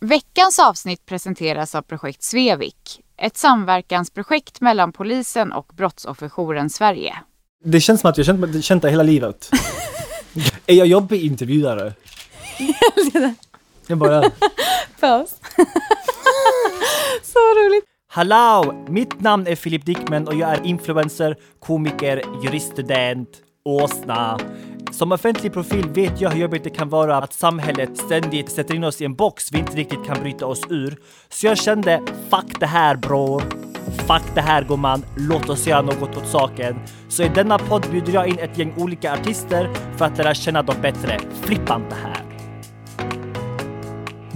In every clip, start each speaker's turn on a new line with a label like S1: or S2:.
S1: Veckans avsnitt presenteras av projekt Svevik, ett samverkansprojekt mellan polisen och Brottsofferjouren Sverige.
S2: Det känns som att jag känt, känt det hela livet. är jag jobbig intervjuare? jag bara...
S3: Paus. Så roligt.
S2: Hallå! Mitt namn är Filip Dickman och jag är influencer, komiker, juriststudent, åsna. Som offentlig profil vet jag hur jobbigt det kan vara att samhället ständigt sätter in oss i en box vi inte riktigt kan bryta oss ur. Så jag kände, fuck det här bror. Fuck det här gumman, låt oss göra något åt saken. Så i denna podd bjuder jag in ett gäng olika artister för att lära känna dem bättre. Flippa inte här.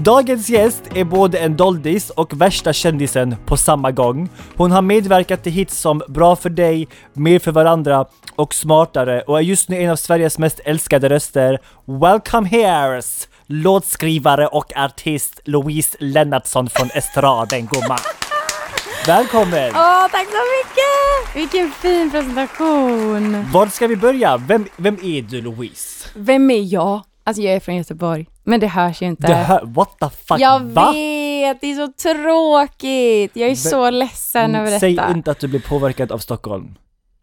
S2: Dagens gäst är både en doldis och värsta kändisen på samma gång. Hon har medverkat till hits som Bra för dig, Mer för varandra och Smartare och är just nu en av Sveriges mest älskade röster. Welcome here's låtskrivare och artist Louise Lennartsson från estraden gumman. Välkommen!
S3: Åh, tack så mycket! Vilken fin presentation.
S2: Var ska vi börja? Vem, vem är du Louise?
S3: Vem är jag? Alltså jag är från Göteborg, men det hörs ju inte.
S2: Det här, what the fuck?
S3: jag
S2: va?
S3: vet, det är så tråkigt. Jag är
S2: Men-
S3: så ledsen över
S2: Mm, Säg
S3: detta.
S2: inte att du blir påverkad av Stockholm.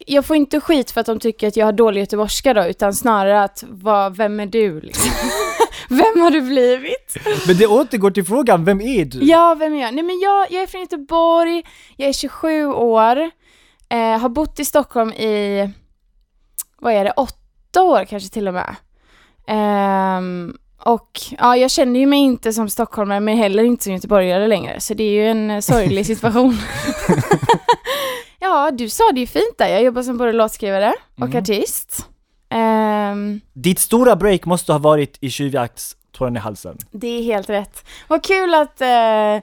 S3: Jag får inte skit för att de tycker att jag har dålig göteborgska då, utan snarare att, vad, vem är du liksom? vem har du blivit?
S2: Men det återgår till frågan, vem är du?
S3: Ja, vem är jag? Nej men jag, jag är från Göteborg, jag är 27 år, eh, har bott i Stockholm i, vad är det, åtta år kanske till och med. Ehm, och ja, jag känner ju mig inte som stockholmare men heller inte som göteborgare längre, så det är ju en eh, sorglig situation. ja, du sa det ju fint där, jag jobbar som både låtskrivare och
S2: Mm.
S3: artist. Ehm,
S2: Ditt stora break måste ha varit i Tjuvjakts Tåren i halsen.
S3: det är helt rätt. Vad kul att, eh,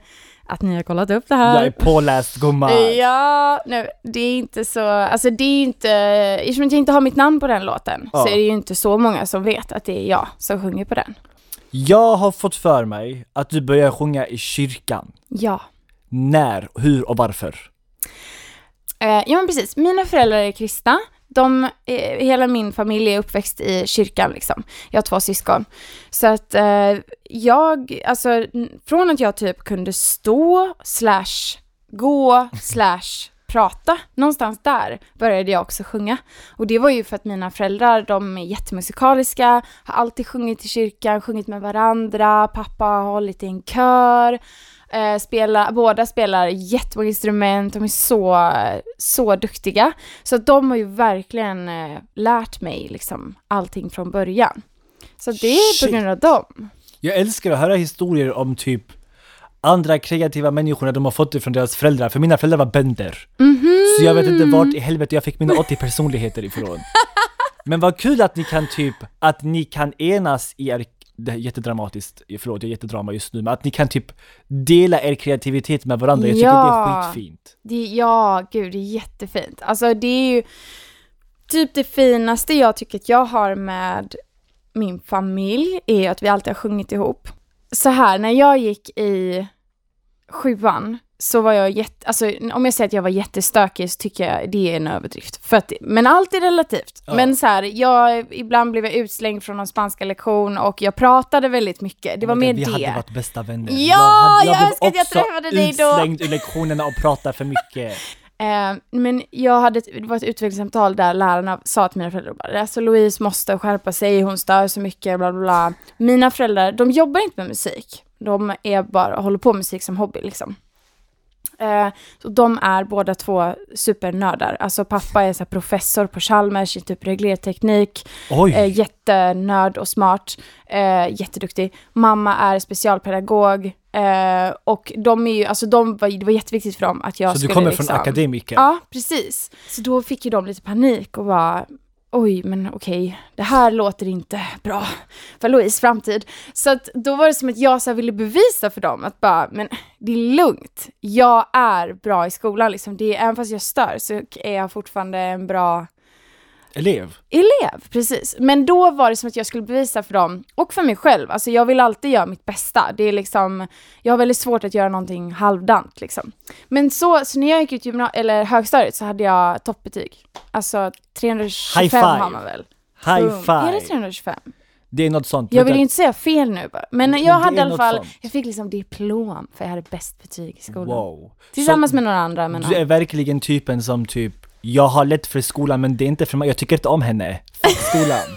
S3: att ni har kollat upp det här.
S2: Jag är påläst gumman.
S3: Ja, nej, det är inte så, alltså det är inte, eftersom jag inte har mitt namn på den låten
S2: Ja.
S3: så är det ju inte så många som vet att det är jag som sjunger på den.
S2: Jag har fått för mig att du börjar sjunga i kyrkan.
S3: Ja.
S2: När, hur och varför?
S3: Eh, ja men precis, mina föräldrar är kristna. De, eh, hela min familj är uppväxt i kyrkan liksom. Jag har två syskon. Så att eh, jag, alltså från att jag typ kunde stå, slash gå, slash prata, någonstans där började jag också sjunga. Och det var ju för att mina föräldrar, de är jättemusikaliska, har alltid sjungit i kyrkan, sjungit med varandra, pappa har hållit i en kör. Eh, spela, båda spelar jättemånga instrument, de är så, så duktiga. Så de har ju verkligen eh, lärt mig liksom allting från början. Så det är på grund av dem.
S2: Jag älskar att höra historier om typ andra kreativa människor när de har fått det från deras föräldrar, för mina föräldrar var bönder.
S3: Mhm.
S2: Så jag vet inte vart i helvete jag fick mina 80 personligheter ifrån. Men vad kul att ni kan typ, att ni kan enas i er, det är jättedramatiskt, förlåt jag är jättedrama just nu, men att ni kan typ dela er kreativitet med varandra, jag tycker
S3: Ja.
S2: det är skitfint.
S3: Det, ja, gud, det är jättefint. Alltså det är ju typ det finaste jag tycker att jag har med min familj är att vi alltid har sjungit ihop. Så här, när jag gick i sjuan så var jag jätte, alltså om jag säger att jag var jättestökig så tycker jag det är en överdrift. För att, men allt är relativt.
S2: Ja.
S3: Men så här, jag, ibland blev jag utslängd från någon spanska lektion och jag pratade väldigt mycket. Det var mer
S2: God, vi
S3: det.
S2: hade varit bästa vänner.
S3: Ja, jag
S2: blev
S3: önskar att jag
S2: också
S3: träffade dig då.
S2: utslängd ur lektionerna och pratade för mycket.
S3: Eh, men jag hade ett, det var ett utvecklingssamtal där lärarna sa till mina föräldrar bara, alltså Louise måste skärpa sig, hon stör så mycket, bla bla bla. Mina föräldrar, de jobbar inte med musik. De är bara, håller på med musik som hobby liksom. Eh, så de är båda två supernördar. Alltså pappa är så professor på Chalmers i typ reglerteknik.
S2: Oj!
S3: Eh, jättenörd och smart. Eh, jätteduktig. Mamma är specialpedagog. Eh, och de är ju, alltså de var, det var jätteviktigt för dem att jag
S2: så du
S3: skulle
S2: kommer
S3: liksom...
S2: från akademiker?
S3: Ja, precis. Så då fick ju de lite panik och bara oj, men okej, det här låter inte bra för Louise framtid. Så att då var det som att jag så här ville bevisa för dem att bara, men det är lugnt. Jag är bra i skolan liksom. Det är, även fast jag stör så är jag fortfarande en bra
S2: Elev?
S3: elev, precis. Men då var det som att jag skulle bevisa för dem, och för mig själv, alltså jag vill alltid göra mitt bästa. Det är liksom, jag har väldigt svårt att göra någonting halvdant liksom. Men så, så när jag gick ut gymna- eller högstadiet så hade jag toppbetyg. Alltså 325
S2: High five.
S3: har man väl?
S2: High
S3: Boom.
S2: five!
S3: Är det 325?
S2: Det är något sånt.
S3: Jag vill ju inte säga fel nu bara. Men
S2: Men
S3: jag
S2: det
S3: hade i
S2: är
S3: alla
S2: något
S3: fall,
S2: sånt.
S3: jag fick liksom diplom för jag hade bäst betyg i skolan.
S2: Wow.
S3: Tillsammans
S2: Så
S3: med några andra men
S2: Du är verkligen typen som typ, jag har lätt för skolan men det är inte för mig, jag tycker inte om henne. Fuck skolan.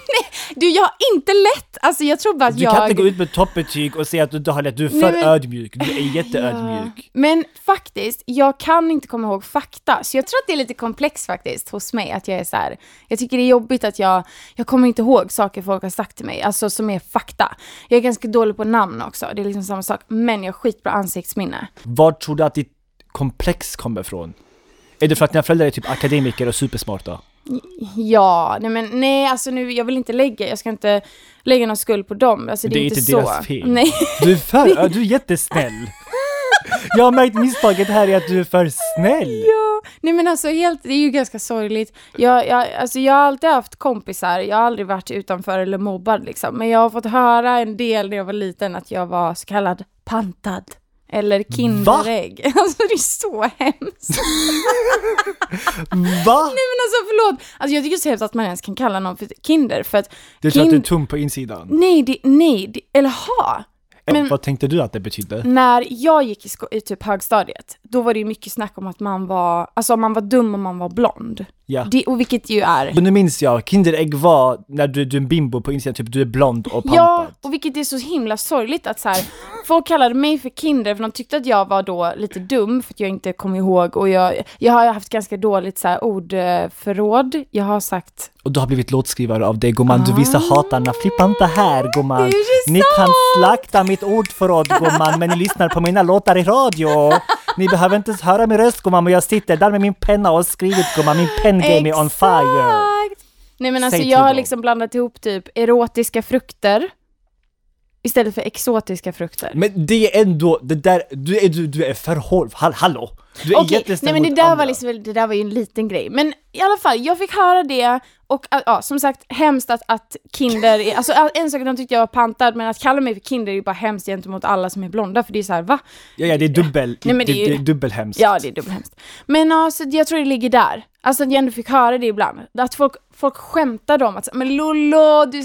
S3: Du jag har inte lätt, alltså jag tror bara att
S2: Du
S3: jag...
S2: kan inte gå ut med toppbetyg och säga att du inte har lätt, du är för
S3: Nej, men-
S2: ödmjuk, du är jätteödmjuk.
S3: Men faktiskt, jag kan inte komma ihåg fakta, så jag tror att det är lite komplext faktiskt hos mig, att jag är så här. jag tycker det är jobbigt att jag, jag kommer inte ihåg saker folk har sagt till mig, alltså som är fakta. Jag är ganska dålig på namn också, det är liksom samma sak, men jag har skitbra ansiktsminne.
S2: Var tror du att ditt komplex kommer ifrån? Är det för att dina föräldrar är typ akademiker och supersmarta?
S3: Ja, nej men nej, alltså nu, jag vill inte lägga, jag ska inte lägga någon skuld på dem, alltså det,
S2: Det är
S3: inte
S2: inte
S3: så.
S2: deras fel.
S3: Nej.
S2: Du är för, du är jättesnäll. Jag har märkt misstaget här är att du är för snäll.
S3: Ja, nej men alltså helt, det är ju ganska sorgligt. Jag, jag, alltså jag har alltid haft kompisar, jag har aldrig varit utanför eller mobbad liksom. Men jag har fått höra en del när jag var liten att jag var så kallad pantad. Eller kinderägg. Alltså det är så hemskt.
S2: Va?
S3: Nej men alltså förlåt. Alltså jag tycker det är så hemskt att man ens kan kalla någon för kinder för att...
S2: Du tror att du är tum på insidan?
S3: Nej, det, nej, det, eller ha. Men-
S2: Vad tänkte du att det betydde?
S3: När jag gick i, sko- i typ högstadiet, då var det mycket snack om att man var, alltså man var dum och man var blond.
S2: Ja.
S3: Det, och vilket ju är
S2: Men nu minns jag, Kinderägg var när du, du är en bimbo på insidan, typ du är blond och pantad.
S3: Ja, och vilket är så himla sorgligt att så här, folk kallade mig för kinder för de tyckte att jag var då lite dum för att jag inte kom ihåg och jag, jag har haft ganska dåligt så här ordförråd. Jag har sagt
S2: Och du har blivit låtskrivare av det gumman, du visar hatarna, flippa inte här gumman.
S3: Ah.
S2: Ni kan
S3: sant.
S2: slakta mitt ordförråd gumman, men ni lyssnar på mina låtar i radio. Ni behöver inte höra min röst gumman, men jag sitter där med min penna och har skrivit gumman, min pen game är on fire.
S3: Nej men alltså
S2: Säg
S3: jag har liksom blandat ihop typ erotiska frukter istället för exotiska frukter.
S2: Men det är ändå, det där, du är, du, du är för hård, Hall, hallå! Du är
S3: Okej,
S2: jättesnäll
S3: nej men det där,
S2: andra.
S3: var liksom, det där var ju en liten grej. Men i alla fall, jag fick höra det och ja, som sagt hemskt att, att kinder, är, alltså en sak de tyckte jag var pantad, men att kalla mig för kinder är ju bara hemskt gentemot alla som är blonda, för det är så här, va?
S2: Ja, ja, det är dubbel,
S3: Nej, men
S2: det,
S3: är ju-
S2: det är dubbelhemskt.
S3: Ja, det är dubbelhemskt. Men alltså, jag tror det ligger där. Alltså att jag ändå fick höra det ibland. Att folk, folk skämtade om att men Lollo, du,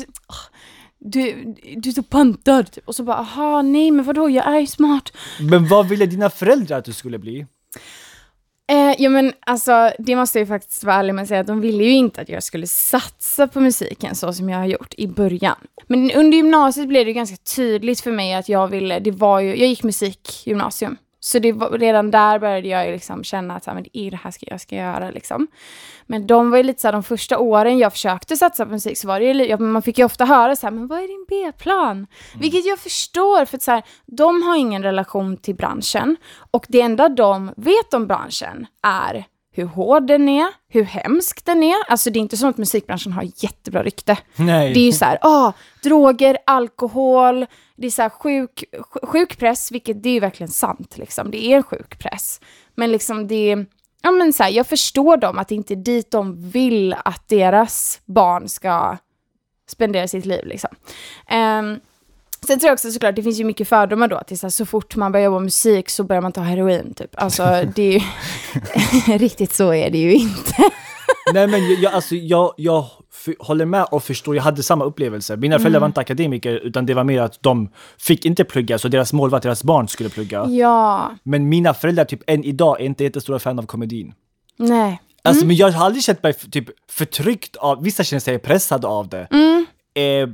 S3: du, du är så pantad. Och så bara, aha, nej men vadå, jag är smart.
S2: Men vad ville dina föräldrar att du skulle bli?
S3: Eh, ja men alltså, det måste jag ju faktiskt vara ärlig med att säga att de ville ju inte att jag skulle satsa på musiken så som jag har gjort i början. Men under gymnasiet blev det ganska tydligt för mig att jag ville, det var ju, jag gick musikgymnasium. Så det var, redan där började jag liksom känna att men det är det här ska jag ska göra liksom. Men de var ju lite så här, de första åren jag försökte satsa på musik så var det ju, man fick ju ofta höra så här, men vad är din B-plan? Vilket jag förstår, för att så här, de har ingen relation till branschen och det enda de vet om branschen är hur hård den är, hur hemsk den är. Alltså det är inte så att musikbranschen har jättebra rykte.
S2: Nej.
S3: Det är ju så här, ah, droger, alkohol, det är så här sjuk, sj- sjuk press, vilket det är ju verkligen sant liksom. Det är en sjuk press. Men liksom det, ja men så här, jag förstår dem att det inte är dit de vill att deras barn ska spendera sitt liv liksom. Ehm, Sen tror jag också såklart, det finns ju mycket fördomar då, till så, här, så fort man börjar jobba med musik så börjar man ta heroin typ. Alltså det är ju, riktigt så är det ju inte.
S2: Nej men jag, alltså, jag, jag håller med och förstår, jag hade samma upplevelse. Mina föräldrar
S3: Mm.
S2: var inte akademiker utan det var mer att de fick inte plugga så deras mål var att deras barn skulle plugga.
S3: Ja,
S2: Men mina föräldrar typ än idag är inte jättestora fan av komedin.
S3: nej.
S2: Alltså
S3: Mm.
S2: men jag har aldrig känt mig typ förtryckt av, vissa känner sig pressade av det.
S3: Mm.
S2: Eh,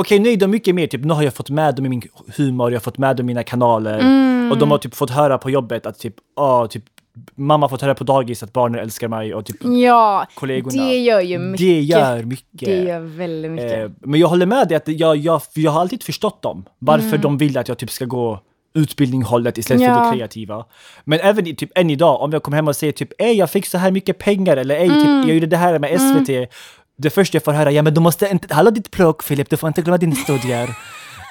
S2: Okej, nu är de mycket mer, typ nu har jag fått med dem i min humor, jag har fått med dem i mina kanaler.
S3: Mm.
S2: Och de har typ fått höra på jobbet att typ, ah, typ mamma har fått höra på dagis att barnen älskar mig och typ
S3: Ja,
S2: kollegorna.
S3: det gör ju mycket.
S2: Det gör mycket.
S3: Det gör väldigt mycket.
S2: Eh, men jag håller med dig att jag, jag, jag har alltid förstått dem. Varför
S3: Mm.
S2: de vill att jag typ ska gå utbildninghållet istället för
S3: Ja.
S2: det kreativa. Men även i, typ än idag, om jag kommer hem och säger typ ej jag fick så här mycket pengar eller ej
S3: Mm.
S2: typ, jag gjorde det här med SVT. Det första jag får höra, ja men du måste inte, hallå ditt plugg Filip, du får inte glömma dina studier.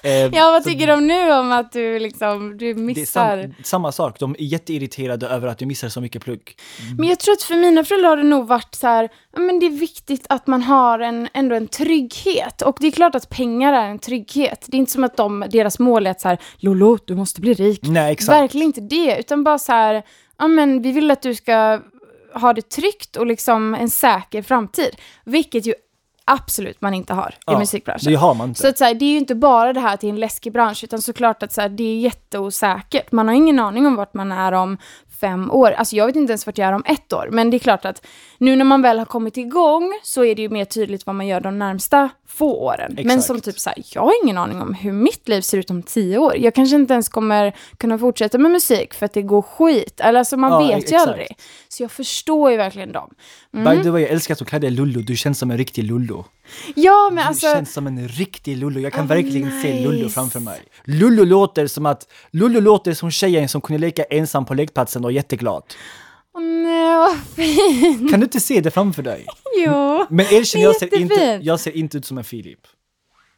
S2: Eh,
S3: Ja, vad tycker de nu om att du liksom, du missar?
S2: sam, samma sak, de är jätteirriterade över att du missar så mycket plugg.
S3: Men jag tror att för mina föräldrar har det nog varit så här, men det är viktigt att man har en, ändå en trygghet. Och det är klart att pengar är en trygghet. Det är inte som att de, deras mål är att så här, Lolo, du måste bli rik.
S2: Nej exakt.
S3: Verkligen inte det, utan bara så här, ja men vi vill att du ska ha det tryggt och liksom en säker framtid. Vilket ju absolut man inte har i
S2: Ja,
S3: musikbranschen.
S2: Det har man inte.
S3: Så att så här, det är ju inte bara det här att det är en läskig bransch, utan såklart att så här, det är jätteosäkert. Man har ingen aning om vart man är om fem år. Alltså jag vet inte ens vart jag är om ett år, men det är klart att nu när man väl har kommit igång så är det ju mer tydligt vad man gör de närmsta få åren. Men
S2: Exakt.
S3: som typ så här, jag har ingen aning om hur mitt liv ser ut om tio år. Jag kanske inte ens kommer kunna fortsätta med musik för att det går skit. Eller alltså man
S2: Ja,
S3: vet ju
S2: exakt.
S3: aldrig. Så jag förstår ju verkligen dem.
S2: By the way, jag älskar att du kallar dig Lullo. Du känns som en riktig Lullo.
S3: Ja, men
S2: Du
S3: alltså...
S2: känns som en riktig Lullo. Jag kan
S3: Oh,
S2: verkligen se Lullo
S3: nice.
S2: framför mig. Lullo låter som att Lullo låter som tjejen som kunde leka ensam på lekplatsen och jätteglad.
S3: Åh nej, vad fint.
S2: Kan du inte se det framför dig?
S3: Jo.
S2: Men erkänn, jag ser, inte,
S3: Jättefint.
S2: jag ser inte ut som en Filip.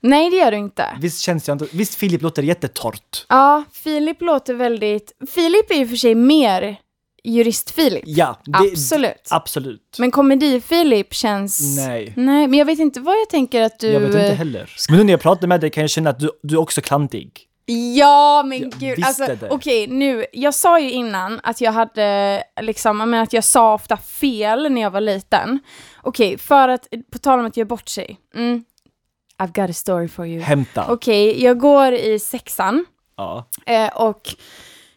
S3: Nej, det gör du inte.
S2: Visst känns jag inte... Visst, Filip låter jättetort.
S3: Ja, Filip låter väldigt... Filip är ju för sig mer jurist-Filip.
S2: Ja, det,
S3: Absolut.
S2: Absolut.
S3: Men komedi-Filip känns...
S2: Nej.
S3: Nej, men jag vet inte vad jag tänker att du...
S2: Jag vet inte heller. Men nu när jag pratar med dig kan jag känna att du, du är också klantig.
S3: Ja, men
S2: Jag
S3: gud. Alltså, okej, nu. Jag sa ju innan att jag hade, liksom, jag menar att jag sa ofta fel när jag var liten. Okej, för att, på tal om att göra bort sig. Mm, I've got a story for you.
S2: Hämta.
S3: Okej, jag går i sexan.
S2: Ja.
S3: Eh, och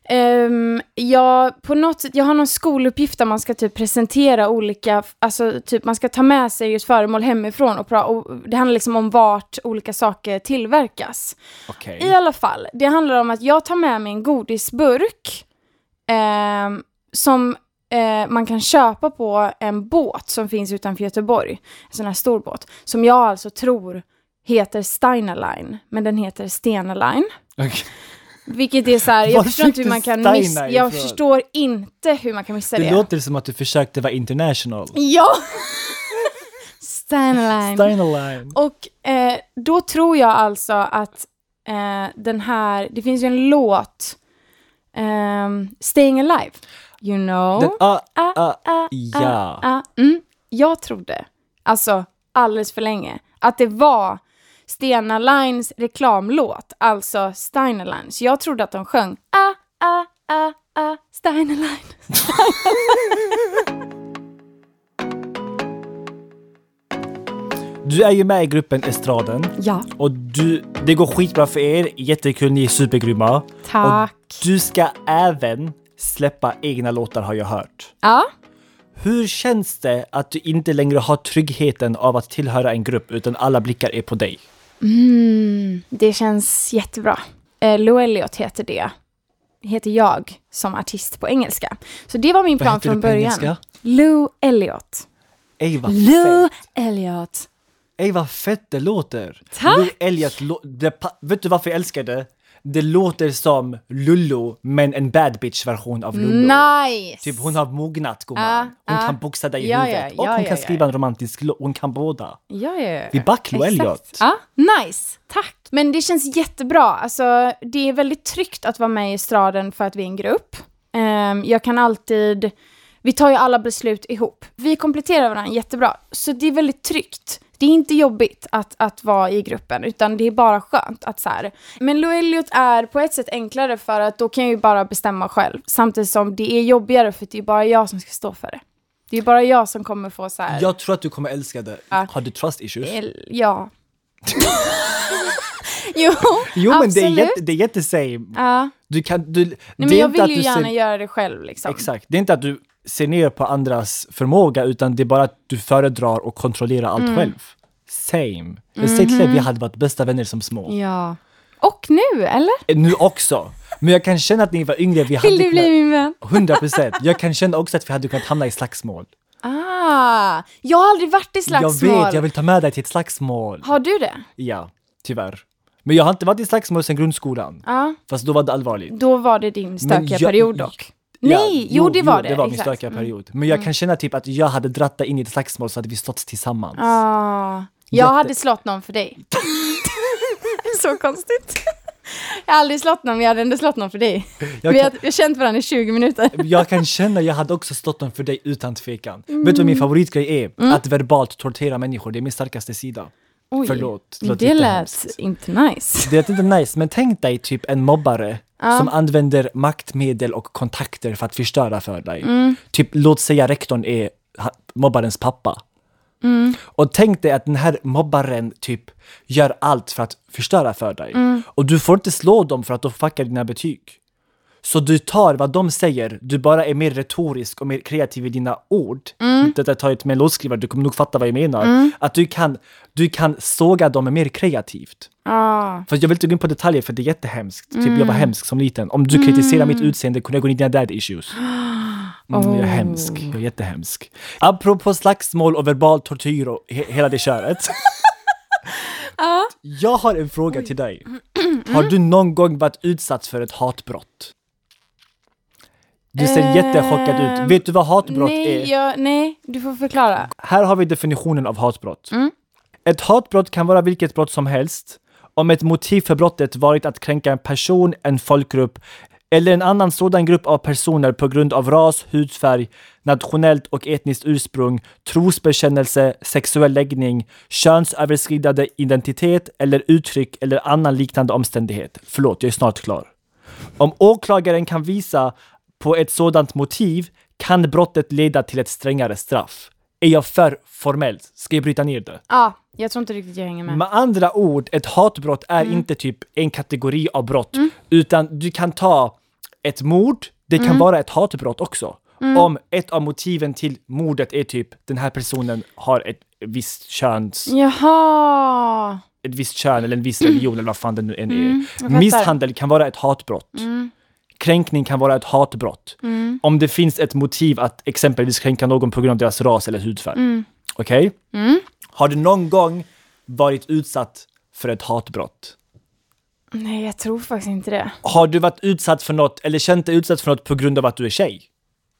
S3: ehm, jag, på något sätt, jag har någon skoluppgift där man ska typ presentera olika, alltså typ man ska ta med sig ett föremål hemifrån och, pra- och det handlar liksom om vart olika saker tillverkas.
S2: Okej.
S3: I alla fall, det handlar om att jag tar med mig en godisburk ehm, som eh, man kan köpa på en båt som finns utanför Göteborg. En sån här stor båt. Som jag alltså tror heter Steiner Line, men den heter Stena Line.
S2: Okej.
S3: Vilket är så här, jag förstår inte hur man kan missa, jag
S2: ifrån?
S3: förstår inte hur man kan missa det.
S2: Det låter som att du försökte vara international.
S3: Ja! Steiner Line.
S2: Steiner Line.
S3: Och eh, då tror jag alltså att eh, den här, det finns ju en låt, ehm, Staying Alive, you know.
S2: Den, ah,
S3: Ah,
S2: ah,
S3: ah,
S2: ja.
S3: ah, mm. Jag trodde, alltså alldeles för länge, att det var Stena Lines reklamlåt, alltså Steiner Line. Så jag trodde att de sjöng ah, ah, ah, ah, Steiner Line.
S2: Du är ju med i gruppen Estraden.
S3: Ja.
S2: Och du, det går skitbra för er, jättekul, ni är supergrymma.
S3: Tack.
S2: Och du ska även släppa egna låtar har jag hört.
S3: Ja.
S2: Hur känns det att du inte längre har tryggheten av att tillhöra en grupp utan alla blickar är på dig?
S3: Mm, det känns jättebra. Eh, Lou Elliot heter det. Heter jag som artist på engelska. Så det var min plan från början.
S2: engelska?
S3: Lou Elliot.
S2: Ey vad
S3: Lou
S2: fett!
S3: Elliot.
S2: Ey vad fett det låter!
S3: Tack!
S2: Lou Elliot, lå- det, vet du varför jag älskar det? Det låter som Lullo, men en bad bitch version av Lullo.
S3: Nice!
S2: Typ hon har mognat gumman. Hon kan boxa dig i
S3: Ja,
S2: huvudet. och hon kan skriva en romantisk låt. Hon kan båda.
S3: Ja, ja, ja.
S2: Vi back Lou
S3: Exakt.
S2: Elliot.
S3: Ja, nice. Tack. Men det känns jättebra. Alltså, det är väldigt tryggt att vara med i estraden för att vi är en grupp. Ehm, jag kan alltid... Vi tar ju alla beslut ihop. Vi kompletterar varandra jättebra. Så det är väldigt tryggt. Det är inte jobbigt att, att vara i gruppen, utan det är bara skönt att så här. Men Lou Elliot är på ett sätt enklare för att då kan jag ju bara bestämma själv. Samtidigt som det är jobbigare för det är bara jag som ska stå för det. Det är bara jag som kommer få så här.
S2: Jag tror att du kommer älska det.
S3: Ja.
S2: Har du trust issues?
S3: Ja. jo,
S2: Jo men det är,
S3: absolut.
S2: jätte, det är jättesame.
S3: Ja.
S2: Du kan, du,
S3: Nej, men jag vill ju gärna
S2: ser,
S3: göra det själv liksom.
S2: Exakt. Det är inte att du ser ner på andras förmåga utan det är bara att du föredrar att kontrollera allt
S3: Mm.
S2: själv. Same. Jag säger till dig, vi hade varit bästa vänner som små.
S3: Mhm. Ja. Och nu, eller?
S2: Eh, Nu också. Men jag kan känna att när ni var yngre, vi hade
S3: Vill du bli min vän?
S2: 100 procent. Jag kan känna också att vi hade kunnat hamna i slagsmål.
S3: Ah, jag har aldrig varit i slagsmål.
S2: Jag vet, jag vill ta med dig till ett slagsmål.
S3: Har du det?
S2: Ja, tyvärr. Men jag har inte varit i slagsmål sedan grundskolan.
S3: Ja.
S2: Fast då var det allvarligt.
S3: Då var det din stökiga
S2: jag-
S3: period dock.
S2: Ja,
S3: Nej, jo, det var det.
S2: det var min
S3: exakt. Mm.
S2: stökiga period. Men jag kan känna typ att jag hade dratt dig in i ett slagsmål så hade vi stått tillsammans.
S3: Ah, jag
S2: Jätte-
S3: hade slått någon för dig. Så konstigt. Jag har aldrig slått någon, men jag hade ändå slått någon för dig.
S2: Jag
S3: Vi
S2: kan-
S3: har, känt varandra i 20 minuter.
S2: Jag kan känna, jag hade också stått dem för dig utan tvekan. Vet du
S3: Mm.
S2: vad min favoritgrej är? Att verbalt tortera människor, det är min starkaste sida.
S3: Oj,
S2: Förlåt, låter
S3: det lät inte nice.
S2: Det är inte nice, men tänk dig typ en mobbare som använder maktmedel och kontakter för att förstöra för dig.
S3: Mm.
S2: Typ, låt säga rektorn är mobbarens pappa.
S3: Mm.
S2: Och tänk dig att den här mobbaren typ gör allt för att förstöra för dig.
S3: Mm.
S2: Och du får inte slå dem för att de fuckar dina betyg. Så du tar vad de säger, du bara är mer retorisk och mer kreativ i dina ord.
S3: Mm.
S2: Detta tar inte med en låtskrivare, du kommer nog fatta vad jag menar. Att du kan, du kan såga dem mer kreativt.
S3: Ah.
S2: Fast jag vill inte gå in på detaljer för det är jättehemskt. Typ jag
S3: Mm.
S2: var hemsk som liten. Om du kritiserar mitt utseende kunde jag gå in i dina dad issues. Mm, Jag är hemsk, jag är jättehemsk. Apropå slagsmål och verbal tortyr och he hela det köret. Jag har en fråga till dig. Har du någon gång varit utsatt för ett hatbrott? Du ser jättechockad ut.
S3: Ehm,
S2: Vet du vad hatbrott
S3: nej,
S2: är?
S3: jag, nej, du får förklara.
S2: Här har vi definitionen av hatbrott.
S3: Mm.
S2: Ett hatbrott kan vara vilket brott som helst om ett motiv för brottet varit att kränka en person, en folkgrupp eller en annan sådan grupp av personer på grund av ras, hudfärg, nationellt och etniskt ursprung, trosbekännelse, sexuell läggning, könsöverskridande identitet eller uttryck eller annan liknande omständighet. Förlåt, jag är snart klar. Om åklagaren kan visa på ett sådant motiv kan brottet leda till ett strängare straff. Är jag för formellt? Ska jag bryta ner det?
S3: Ja, jag tror inte riktigt jag hänger med.
S2: Med andra ord, ett hatbrott är inte typ en kategori av brott, utan du kan ta ett mord, det kan vara ett hatbrott också. Om ett av motiven till mordet är typ den här personen har ett visst köns,
S3: Jaha!
S2: ett visst kön eller en viss religion eller vad fan det nu än är.
S3: fattar.
S2: Misshandel kan vara ett hatbrott. Kränkning kan vara ett hatbrott. Om det finns ett motiv att exempelvis kränka någon på grund av deras ras eller hudfärg. Okej? Har du någon gång varit utsatt för ett hatbrott?
S3: Nej, jag tror faktiskt inte det.
S2: Har du varit utsatt för något eller känt dig utsatt för något på grund av att du är tjej?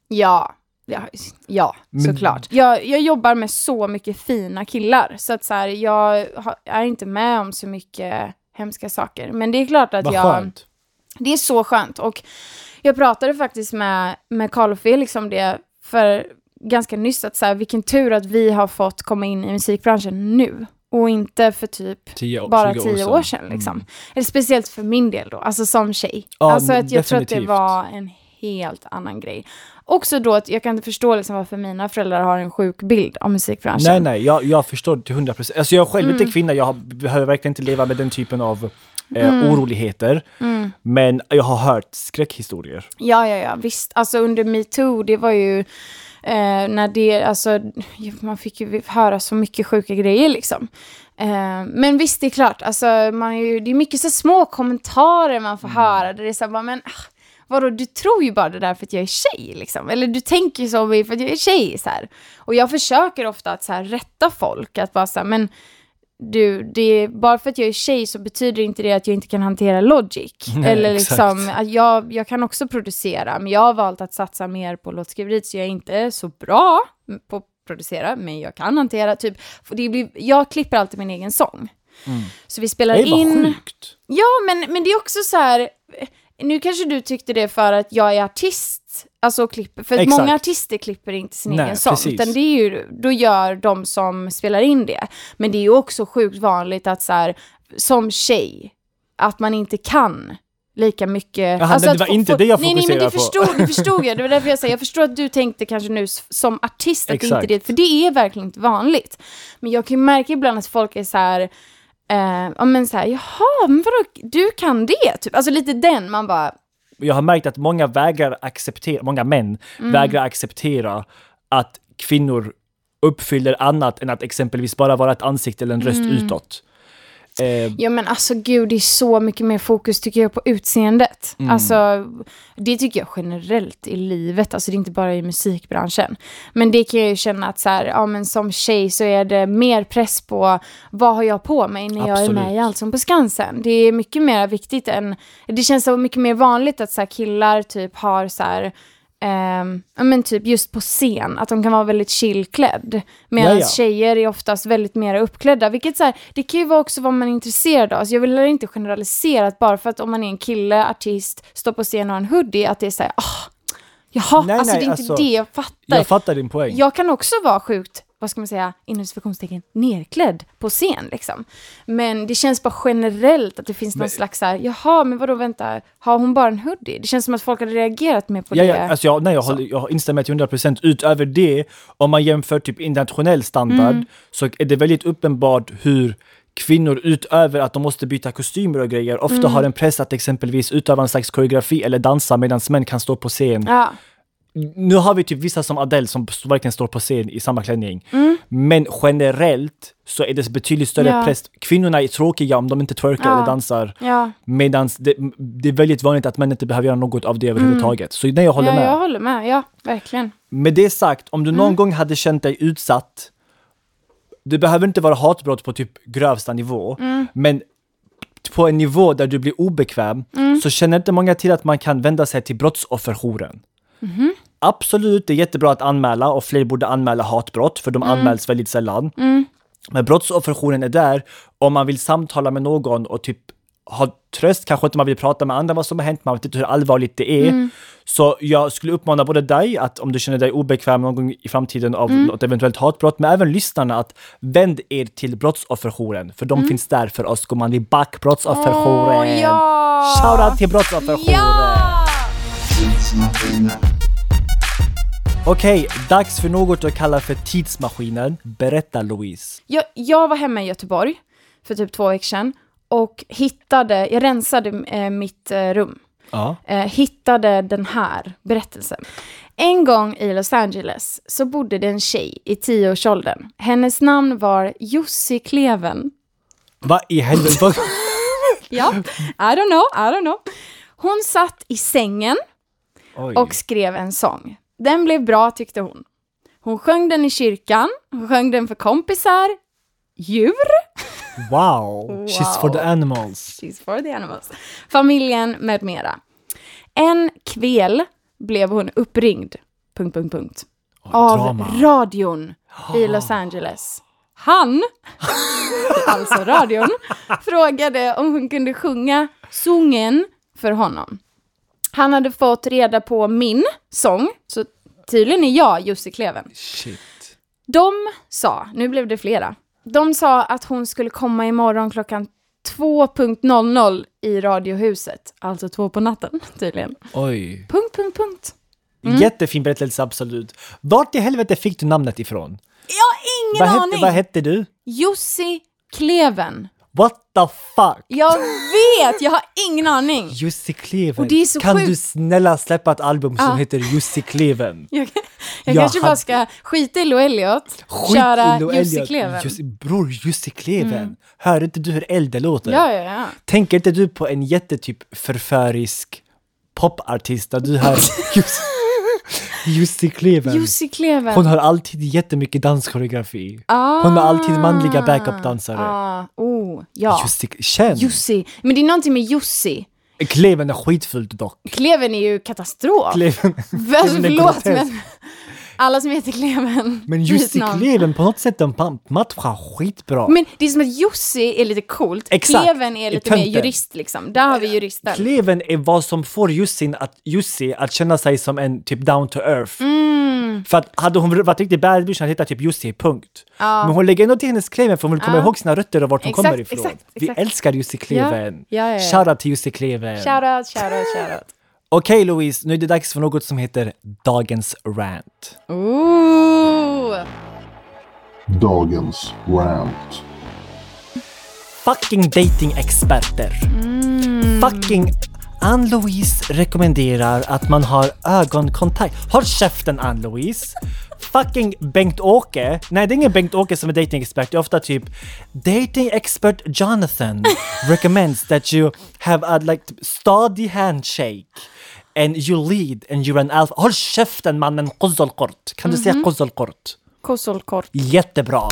S3: Ja, ja, ja såklart. Jag, jag jobbar med så mycket fina killar, så att så här, jag har, är inte med om så mycket hemska saker. Men det är klart att
S2: Vad
S3: jag...
S2: skönt.
S3: Det är så skönt. Och jag pratade faktiskt med, med Carl och Felix om det för ganska nyss, att så här, vilken tur att vi har fått komma in i musikbranschen nu. Och inte för typ
S2: Tio
S3: bara
S2: 20 år
S3: tio år sedan. Liksom. Eller speciellt för min del då, alltså som tjej.
S2: Ja,
S3: alltså att jag tror att det
S2: definitivt.
S3: var en helt annan grej. Också då att jag kan inte förstå liksom varför mina föräldrar har en sjuk bild av musikbranschen.
S2: Nej, nej, jag, jag förstår till hundra procent. Alltså jag är själv
S3: Mm.
S2: inte kvinna, jag behöver verkligen inte leva med den typen av eh,
S3: Mm.
S2: oroligheter. Men jag har hört skräckhistorier.
S3: Ja, ja, ja, visst. Alltså under metoo, det var ju eh, när det, alltså, man fick ju höra så mycket sjuka grejer liksom. Eh, men visst, det är klart, alltså, man är ju, det är mycket så små kommentarer man får höra, där det är så här, bara, men ah, vadå, du tror ju bara det där för att jag är tjej liksom. Eller du tänker ju så om mig för att jag är tjej så här. Och jag försöker ofta att så här rätta folk, att bara så här, men du, det är, bara för att jag är tjej så betyder inte det att jag inte kan hantera logic.
S2: Nej,
S3: Eller
S2: exakt.
S3: liksom, att jag, jag kan också producera, men jag har valt att satsa mer på låtskriveriet, så jag är inte så bra på att producera, men jag kan hantera, typ, det blir, jag klipper alltid min egen sång. Så vi spelar
S2: Det är
S3: in...
S2: sjukt.
S3: Ja, men, men det är också så här... Nu kanske du tyckte det för att jag är artist, alltså klipper. För
S2: Exakt.
S3: många artister klipper inte sin
S2: Nej,
S3: egen sång.
S2: precis.
S3: Utan det är ju, då gör de som spelar in det. Men det är ju också sjukt vanligt att så här, som tjej, att man inte kan lika mycket.
S2: Jaha,
S3: alltså
S2: det var
S3: få-
S2: inte
S3: få-
S2: det jag
S3: nej, nej, men det
S2: fokuserade på.
S3: förstod, det förstod jag. Det var därför jag säger, jag förstår att du tänkte kanske nu som artist att det inte det, för det är verkligen inte vanligt. Men jag kan ju märka ibland att folk är så här, Eh, men såhär, jaha, men vadå, du kan det? Typ. Alltså lite den, man bara,
S2: Jag har märkt att många vägrar acceptera, många män
S3: Mm.
S2: vägrar acceptera att kvinnor uppfyller annat än att exempelvis bara vara ett ansikte eller en röst
S3: Mm.
S2: utåt. Eh,
S3: ja men alltså gud, det är så mycket mer fokus tycker jag på utseendet.
S2: Mm.
S3: Alltså, det tycker jag generellt i livet, alltså det är inte bara i musikbranschen. Men det kan jag ju känna att så här, ja men som tjej så är det mer press på vad har jag på mig när jag är med
S2: Absolut.
S3: i Allsång på Skansen. Det är mycket mer viktigt än, det känns så mycket mer vanligt att så här, killar typ har så här ja men typ just på scen, att de kan vara väldigt chillklädd. Medan
S2: Ja, ja.
S3: tjejer är oftast väldigt mer uppklädda, vilket så här, det kan ju vara också vad man är intresserad av. Så jag vill inte generalisera att bara för att om man är en kille, artist, står på scen och har en hoodie, att det är såhär, ah, jaha,
S2: Nej,
S3: alltså
S2: nej,
S3: det är inte
S2: alltså,
S3: det jag fattar.
S2: jag fattar din poäng.
S3: Jag kan också vara sjukt, vad ska man säga, inom nerklädd på scen liksom. Men det känns bara generellt att det finns någon
S2: Men-
S3: slags så här, jaha, men vadå, vänta, har hon bara en hoodie? Det känns som att folk hade reagerat mer på
S2: Ja,
S3: det.
S2: ja, alltså jag, nej, jag, håller, jag instämmer till 100% utöver det, om man jämför typ internationell standard,
S3: Mm.
S2: så är det väldigt uppenbart hur kvinnor utöver att de måste byta kostymer och grejer, ofta
S3: Mm.
S2: har en press att exempelvis utöva en slags koreografi eller dansa medan män kan stå på scen.
S3: Ja,
S2: Nu har vi typ vissa som Adele som verkligen står på scen i samma klänning. Men generellt så är det betydligt större
S3: Mm. Ja.
S2: press. Kvinnorna är tråkiga om de inte twerkar
S3: Ja.
S2: eller dansar.
S3: ja.
S2: Medan det, det är väldigt vanligt att män inte behöver göra något av det överhuvudtaget. Så nej, jag håller
S3: Mm. ja,
S2: med.
S3: jag håller med, ja, verkligen.
S2: Med det sagt, om du någon
S3: Mm.
S2: gång hade känt dig utsatt, det behöver inte vara hatbrott på typ grövsta nivå,
S3: Mm.
S2: men på en nivå där du blir obekväm,
S3: Mm.
S2: så känner inte många till att man kan vända sig till brottsofferjouren.
S3: Mm-hmm.
S2: Absolut, det är jättebra att anmäla och fler borde anmäla hatbrott, för de
S3: Mm.
S2: anmäls väldigt sällan. Men brottsofferjouren är där om man vill samtala med någon och typ ha tröst, kanske inte man vill prata med andra vad som har hänt, man vet inte hur allvarligt det är.
S3: Mm.
S2: Så jag skulle uppmana både dig, att om du känner dig obekväm någon gång i framtiden av
S3: Mm.
S2: något eventuellt hatbrott, men även lyssnarna att vänd er till brottsofferjouren, för de finns där för oss. Går man i back brottsofferjouren.
S3: Mm. Åh, ja!
S2: Shoutout till brottsofferjouren!
S3: Ja!
S2: Okej, dags för något jag kallar för tidsmaskinen. Berätta Louise.
S3: Jag, jag var hemma i Göteborg för typ två veckor sedan och hittade, jag rensade eh, mitt eh, rum.
S2: Ja.
S3: Eh, hittade den här berättelsen. En gång i Los Angeles så bodde det en tjej i tioårsåldern. Hennes namn var Jussi Kleven.
S2: Vad i helvete?
S3: Ja, I don't know, I don't know. Hon satt i sängen
S2: Oj.
S3: och skrev en sång. Den blev bra tyckte hon. Hon sjöng den i kyrkan, hon sjöng den för kompisar, djur,
S2: Wow. She's for the animals.
S3: She's for the animals. Familjen med mera. En kväll blev hon uppringd, punkt, punkt, punkt, av
S2: drama.
S3: radion i Los Angeles. Han, alltså radion, frågade om hon kunde sjunga sången för honom. Han hade fått reda på min sång, så tydligen är jag Jussi Kleven.
S2: Shit.
S3: De sa, nu blev det flera, de sa att hon skulle komma imorgon klockan 2.00 i Radiohuset. Alltså två på natten tydligen.
S2: Oj.
S3: Punkt, punkt, punkt.
S2: Jättefin berättelse, absolut. Vart i helvete fick du namnet ifrån?
S3: Jag har ingen
S2: Vad hette,
S3: aning!
S2: vad hette du?
S3: Jussi Kleven.
S2: What the fuck?
S3: Jag vet, jag har ingen aning.
S2: Jussi Kleven. Kan
S3: sjukt.
S2: du snälla släppa ett album som
S3: Ja.
S2: heter Jussi Kleven?
S3: Jag, jag
S2: Jag
S3: kanske bara
S2: hade-
S3: ska skita i Lo Elliot,
S2: Skit
S3: köra
S2: Lo
S3: Jussi. Kleven.
S2: Jussi, bror, Jussi Kleven. Hör inte du hur eld det låter?
S3: Ja, ja, ja.
S2: Tänker inte du på en jättetyp förförisk popartist där du hör Jussi, Jussi Kleven?
S3: Jussi Kleven.
S2: Hon har alltid jättemycket danskoreografi.
S3: ah,
S2: Hon har alltid manliga backupdansare.
S3: Ah, oh, ja.
S2: Jussi, känn!
S3: Jussi. Men det är någonting med Jussi.
S2: Kleven är skitfult dock.
S3: Kleven är ju katastrof.
S2: Kleven, Kleven är
S3: förlåt,
S2: grotesk.
S3: men alla som heter Kleven.
S2: Men Jussi. Kleven på något sätt de pa- matchar skitbra.
S3: Men det är som att Jussi är lite coolt,
S2: Exakt,
S3: Kleven är lite mer jurist liksom. Där har vi juristen.
S2: Kleven är vad som får Jussi att, Jussi att känna sig som en typ down to earth.
S3: Mm.
S2: För att hade hon varit riktigt bad bitch hade hon hetat typ Jussi, punkt. Men hon lägger ändå till hennes Kleven för hon vill komma
S3: Ja.
S2: ihåg sina rötter och vart hon
S3: Exakt,
S2: kommer ifrån.
S3: exakt,
S2: Vi
S3: exakt.
S2: älskar Jussi Kleven.
S3: Ja, ja, ja, ja.
S2: Shoutout till Jussi Kleven.
S3: Shoutout, shoutout, shoutout.
S2: Okej Louise, nu är det dags för något som heter Dagens rant.
S3: Ooh.
S4: Dagens rant.
S2: Fucking dating-experter. Fucking Ann-Louise rekommenderar att man har ögonkontakt. Håll käften Ann-Louise! Fucking Bengt-Åke, nej det är ingen Bengt-Åke som är dating-expert, det är ofta typ Dating expert Jonathan recommends that you have a like stadig handshake and you lead and you're an alpha. Håll käften mannen, Qozzolkort. Kan du säga Qozzolkort?
S3: Kossolkort.
S2: Jättebra!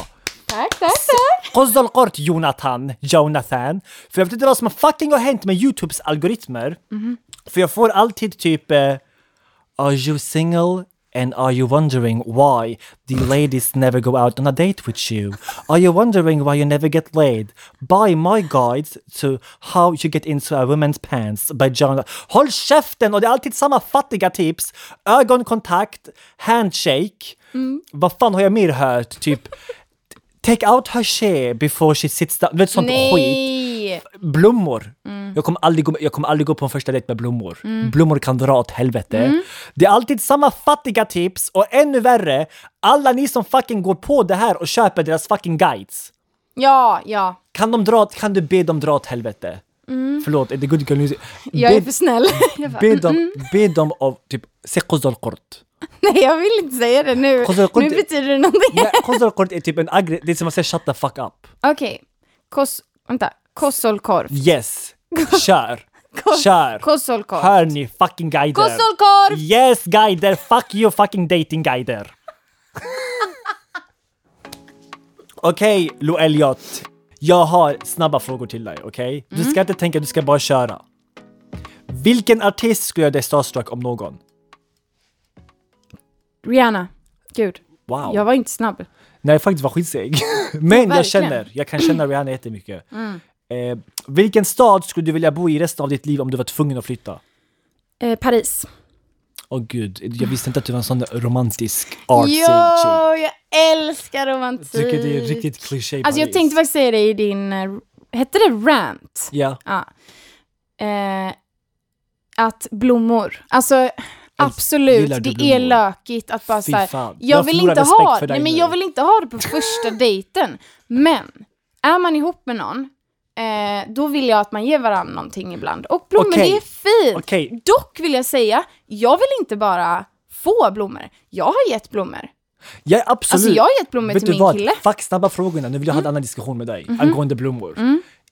S3: Tack, tack, tack.
S2: Qozzolkort Jonathan, Jonathan. För jag vet inte vad som fucking har hänt med Youtubes algoritmer. För jag får alltid typ eh, Are you single? And are you wondering why the ladies never go out on a date with you? Are you wondering why you never get laid? Buy my guide to how you get into a woman's pants by John. Håll käften! Och det är alltid samma fattiga tips. Ögonkontakt, handshake. Mm. Vad fan har jag mer hört? Typ Take out her before she sits down. Du vet sånt skit.
S3: Nej!
S2: Blommor.
S3: Mm.
S2: Jag, kommer aldrig gå, jag kommer aldrig gå på en första dejt med blommor. Blommor kan dra åt helvete. Det är alltid samma fattiga tips och ännu värre, alla ni som fucking går på det här och köper deras fucking guides.
S3: Ja, ja.
S2: Kan, de dra, kan du be dem dra åt helvete? Förlåt, är det good girl music?
S3: Mm. Jag är för snäll.
S2: Be, dem, be dem av typ, se kort.
S3: Nej, jag vill inte säga det nu. Nu betyder det någonting.
S2: Quzal kort är typ en aggressiv, det är som att säga shut the fuck up.
S3: Okej. Kos... Vänta. Kossolkorv.
S2: Yes, kör,
S3: Kos-
S2: kör.
S3: Kossolkorv.
S2: Hör ni fucking guider?
S3: Kossolkorv!
S2: Yes guider, fuck you fucking dating guider. Okej, Lo Elliot. Jag har snabba frågor till dig, okej? Du ska inte tänka, du ska bara köra. Vilken artist skulle göra dig starstruck om någon?
S3: Rihanna. Gud.
S2: Wow.
S3: Jag var inte snabb.
S2: Nej, faktiskt var skitseg. Men jag känner, jag kan känna Rihanna jättemycket. Eh, vilken stad skulle du vilja bo i resten av ditt liv om du var tvungen att flytta?
S3: Eh, Paris.
S2: Åh gud, jag visste inte att du var en sån romantisk artsy.
S3: Ja, jag älskar romantik.
S2: Jag tycker det är riktigt kliché
S3: Alltså jag tänkte faktiskt säga det i din, eh, hette det rant?
S2: Ja.
S3: Ja. Eh, att blommor, alltså absolut, det är lökigt att bara såhär, jag, vill inte ha, nej men jag vill inte ha det på första dejten. Men, är man ihop med någon, eh, då vill jag att man ger varandra någonting ibland. Och blommor,
S2: Okej.
S3: det är fint.
S2: Okej.
S3: Dock vill jag säga, jag vill inte bara få blommor, jag har gett blommor.
S2: Ja, absolut.
S3: Alltså jag har gett blommor
S2: Vet
S3: till min
S2: vad?
S3: kille. Mm.
S2: Fuck snabba frågorna, nu vill jag ha en annan diskussion med dig
S3: Mhm.
S2: angående blommor.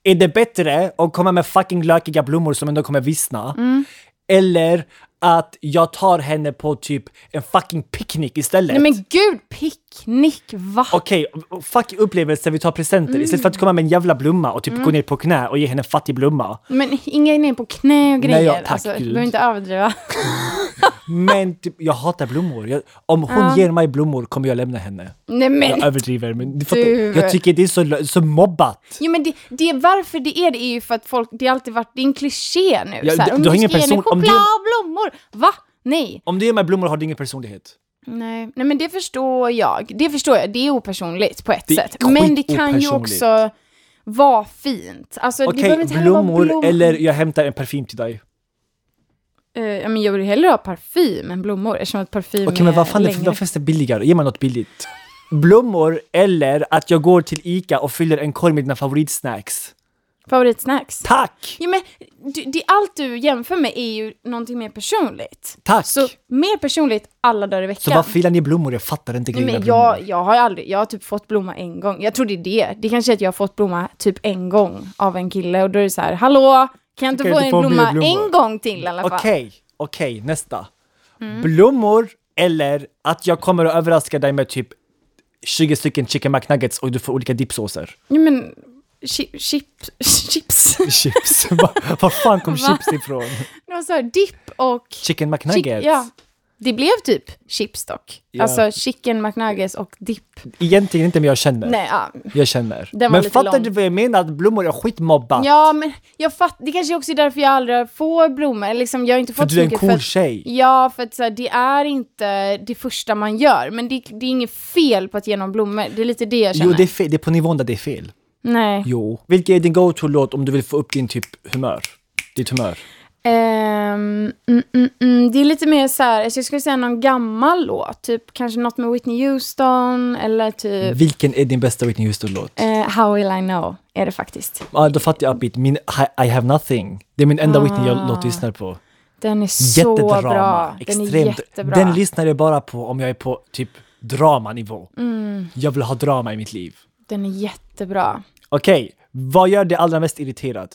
S2: Är det bättre att komma med fucking lökiga blommor som ändå kommer vissna?
S3: Mm.
S2: Eller att jag tar henne på typ en fucking picknick istället?
S3: Nej men gud, picknick, va?
S2: Okej, fuck upplevelsen, vi tar presenter. Istället för att komma med en jävla blomma och typ
S3: Mm.
S2: gå ner på knä och ge henne en fattig blomma.
S3: Men inga ner på knä och grejer.
S2: ja, tack,
S3: alltså, du
S2: Gud.
S3: behöver inte överdriva.
S2: Men typ, jag hatar blommor. Jag, om hon ger mig blommor kommer jag lämna henne.
S3: Nej men,
S2: Jag överdriver, men du fattar,
S3: Du-
S2: jag tycker det är så, så mobbat.
S3: jo, men det, det, varför det är det är ju för att folk, det har alltid varit, det är en kliché nu.
S2: Ja,
S3: så här,
S2: du-
S3: om
S2: du har
S3: du
S2: ingen
S3: ska ge henne
S2: person- om
S3: choklad
S2: du-
S3: och blommor. Va? Nej.
S2: Om du ger mig blommor har du ingen personlighet.
S3: Nej. Nej, men det förstår jag. Det förstår jag. Det är opersonligt på ett
S2: Det är
S3: sätt. Men det kan ju också vara fint. Alltså, det
S2: Okej,
S3: behöver inte heller vara
S2: blommor
S3: blommor.
S2: eller jag hämtar en parfym till dig.
S3: Eh, ja, men jag vill hellre ha parfym än blommor eftersom att parfym
S2: Okej, men vad
S3: är
S2: fan, det,
S3: längre.
S2: vad finns det billigare? Ge mig något billigt. Blommor eller att jag går till Ica och fyller en korg med dina favoritsnacks.
S3: Favoritsnacks?
S2: Tack!
S3: Ja, men du, det, allt du jämför med är ju någonting mer personligt.
S2: Tack!
S3: Så mer personligt alla dagar i veckan.
S2: Så varför filar ni blommor? Jag fattar inte grejen med blommor.
S3: jag, jag har aldrig, jag har typ fått blomma en gång. Jag tror det är det. Det kanske är att jag har fått blomma typ en gång av en kille och då är det så här, hallå, kan jag inte
S2: Kan
S3: få en blomma
S2: blommor?"
S3: en gång till i alla fall?
S2: Okej, okej, nästa.
S3: Mm.
S2: Blommor eller att jag kommer att överraska dig med typ 20 stycken chicken McNuggets och du får olika dippsåser.
S3: Ja, men chi- chips, chips.
S2: Chips. Var fan kom
S3: Va?
S2: chips ifrån?
S3: Det var så här, dipp och...
S2: Chicken
S3: chick-
S2: McNuggets?
S3: ja, det blev typ chips dock.
S2: Ja.
S3: Alltså chicken McNuggets och dipp.
S2: Egentligen inte men jag känner.
S3: Nej, ja.
S2: Jag känner. Men fattar
S3: lång.
S2: du vad jag menar? Att blommor är skitmobbat.
S3: Ja, men jag fatt, det kanske också är därför jag aldrig får blommor. Liksom, jag har inte
S2: för
S3: fått
S2: du är en cool
S3: för att,
S2: tjej.
S3: Ja, för att så här, det är inte det första man gör. Men det, det är inget fel på att ge någon blommor. Det är lite det jag känner.
S2: Jo, det är, fel. det är på nivån där det är fel.
S3: Nej.
S2: Jo. Vilken är din go-to-låt om du vill få upp din typ humör? Ditt humör?
S3: Ehm, mm, mm, mm, det är lite mer så här, alltså jag skulle säga någon gammal låt. Typ kanske något med Whitney Houston eller typ
S2: Vilken är din bästa Whitney Houston-låt?
S3: eh, How will I know är det faktiskt.
S2: Ja, då fattar jag upbeat. Min I, I have nothing. Det är min enda
S3: Ah.
S2: Whitney-låt jag lyssnar på.
S3: Den är så
S2: Jättedrama.
S3: bra. Den är
S2: Extremt.
S3: jättebra.
S2: Den lyssnar jag bara på om jag är på typ dramanivå.
S3: Mm.
S2: Jag vill ha drama i mitt liv.
S3: Den är jättebra.
S2: Okej, vad gör dig allra mest irriterad?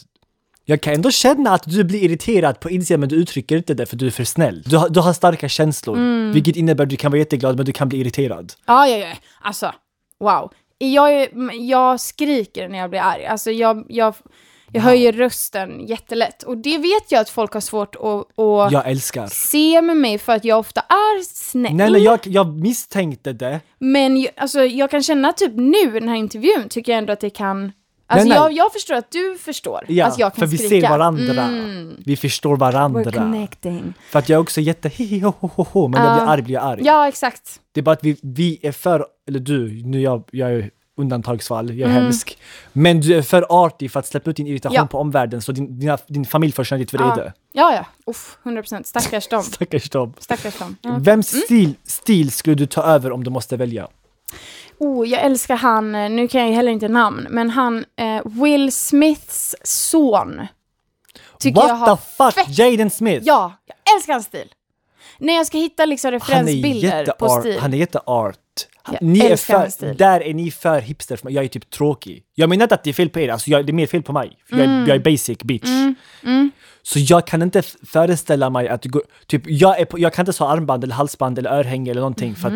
S2: Jag kan ändå känna att du blir irriterad på insidan men du uttrycker inte det för du är för snäll. Du har, du har starka känslor,
S3: Mm.
S2: vilket innebär att du kan vara jätteglad men du kan bli irriterad.
S3: Ja, ja, ja. Alltså, wow. Jag, är, jag skriker när jag blir arg. Alltså, jag, jag, jag höjer rösten jättelätt. Och det vet jag att folk har svårt att, att
S2: Jag älskar.
S3: se med mig för att jag ofta är snäll.
S2: Nej, nej, jag, jag misstänkte det.
S3: Men alltså, jag kan känna typ nu i den här intervjun tycker jag ändå att det kan Alltså
S2: nej.
S3: Jag, jag förstår att du förstår
S2: Ja,
S3: att jag kan
S2: för vi
S3: skrika.
S2: ser varandra.
S3: Mm.
S2: Vi förstår varandra.
S3: We're connecting.
S2: För att jag är också jätte ho, men när jag
S3: Ja.
S2: blir arg blir jag arg.
S3: Ja, exakt.
S2: Det är bara att vi, vi är för, eller du, nu jag, jag är undantagsfall, jag är
S3: Mm.
S2: hemsk. Men du är för artig för att släppa ut din irritation
S3: Ja.
S2: på omvärlden så din, dina, din familj får känna ditt vrede.
S3: Ja, ja. Uff, 100%. Stackars dem.
S2: Stackars dem.
S3: Stackars dem. Ja.
S2: Vems
S3: Mm.
S2: stil, stil skulle du ta över om du måste välja?
S3: Oh, jag älskar han, eh, nu kan jag heller inte namn, men han, eh, Will Smiths son. Tycker
S2: What
S3: jag har
S2: the fuck?
S3: fett-
S2: Jaden Smith?
S3: Ja, jag älskar hans stil. När jag ska hitta liksom referensbilder på stil.
S2: Han är jätteart.
S3: Jag
S2: Ni är för,
S3: stil.
S2: där är ni för hipster, för mig. jag är typ tråkig. Jag menar inte att det är fel på er, alltså jag, det är mer fel på mig. För jag, är- jag är basic bitch. Så jag kan inte föreställa mig att gå, typ, jag, är på, jag kan inte ha armband eller halsband eller örhänge eller någonting för att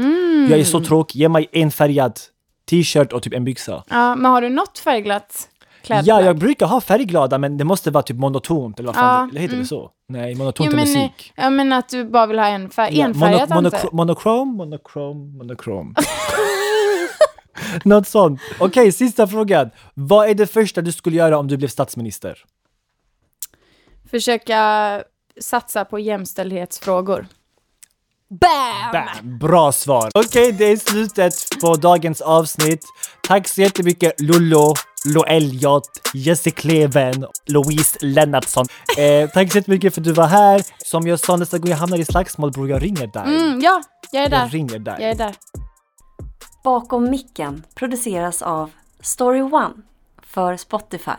S2: jag är så tråkig. Ge mig en färgad t-shirt och typ en byxa.
S3: Ja, men har du något färgglatt klädplagg?
S2: Ja, jag brukar ha färgglada men det måste vara typ monotont eller vad fan
S3: Ja,
S2: det, heter det så? Nej, monotont
S3: Jo, men, eh,
S2: musik.
S3: ja, men att du bara vill ha en färg,
S2: Ja,
S3: enfärgat
S2: mono,
S3: inte?
S2: mono, monokrom, monokrom, monokrom. Något sånt. Okej, sista frågan. Vad är det första du skulle göra om du blev statsminister?
S3: Försöka satsa på jämställdhetsfrågor. Bam!
S2: Bam! Bra svar. Okej, det är slutet på dagens avsnitt. Tack så jättemycket Lollo, Loeljot, Jesse Kleven, Louise Lennartsson. Eh, tack så jättemycket för att du var här. Som jag sa, nästa gång jag hamnar i slagsmål bror, jag ringer dig.
S3: Mm, ja, jag är där.
S2: Jag ringer dig.
S3: Jag är där.
S4: Bakom micken produceras av Story One för Spotify.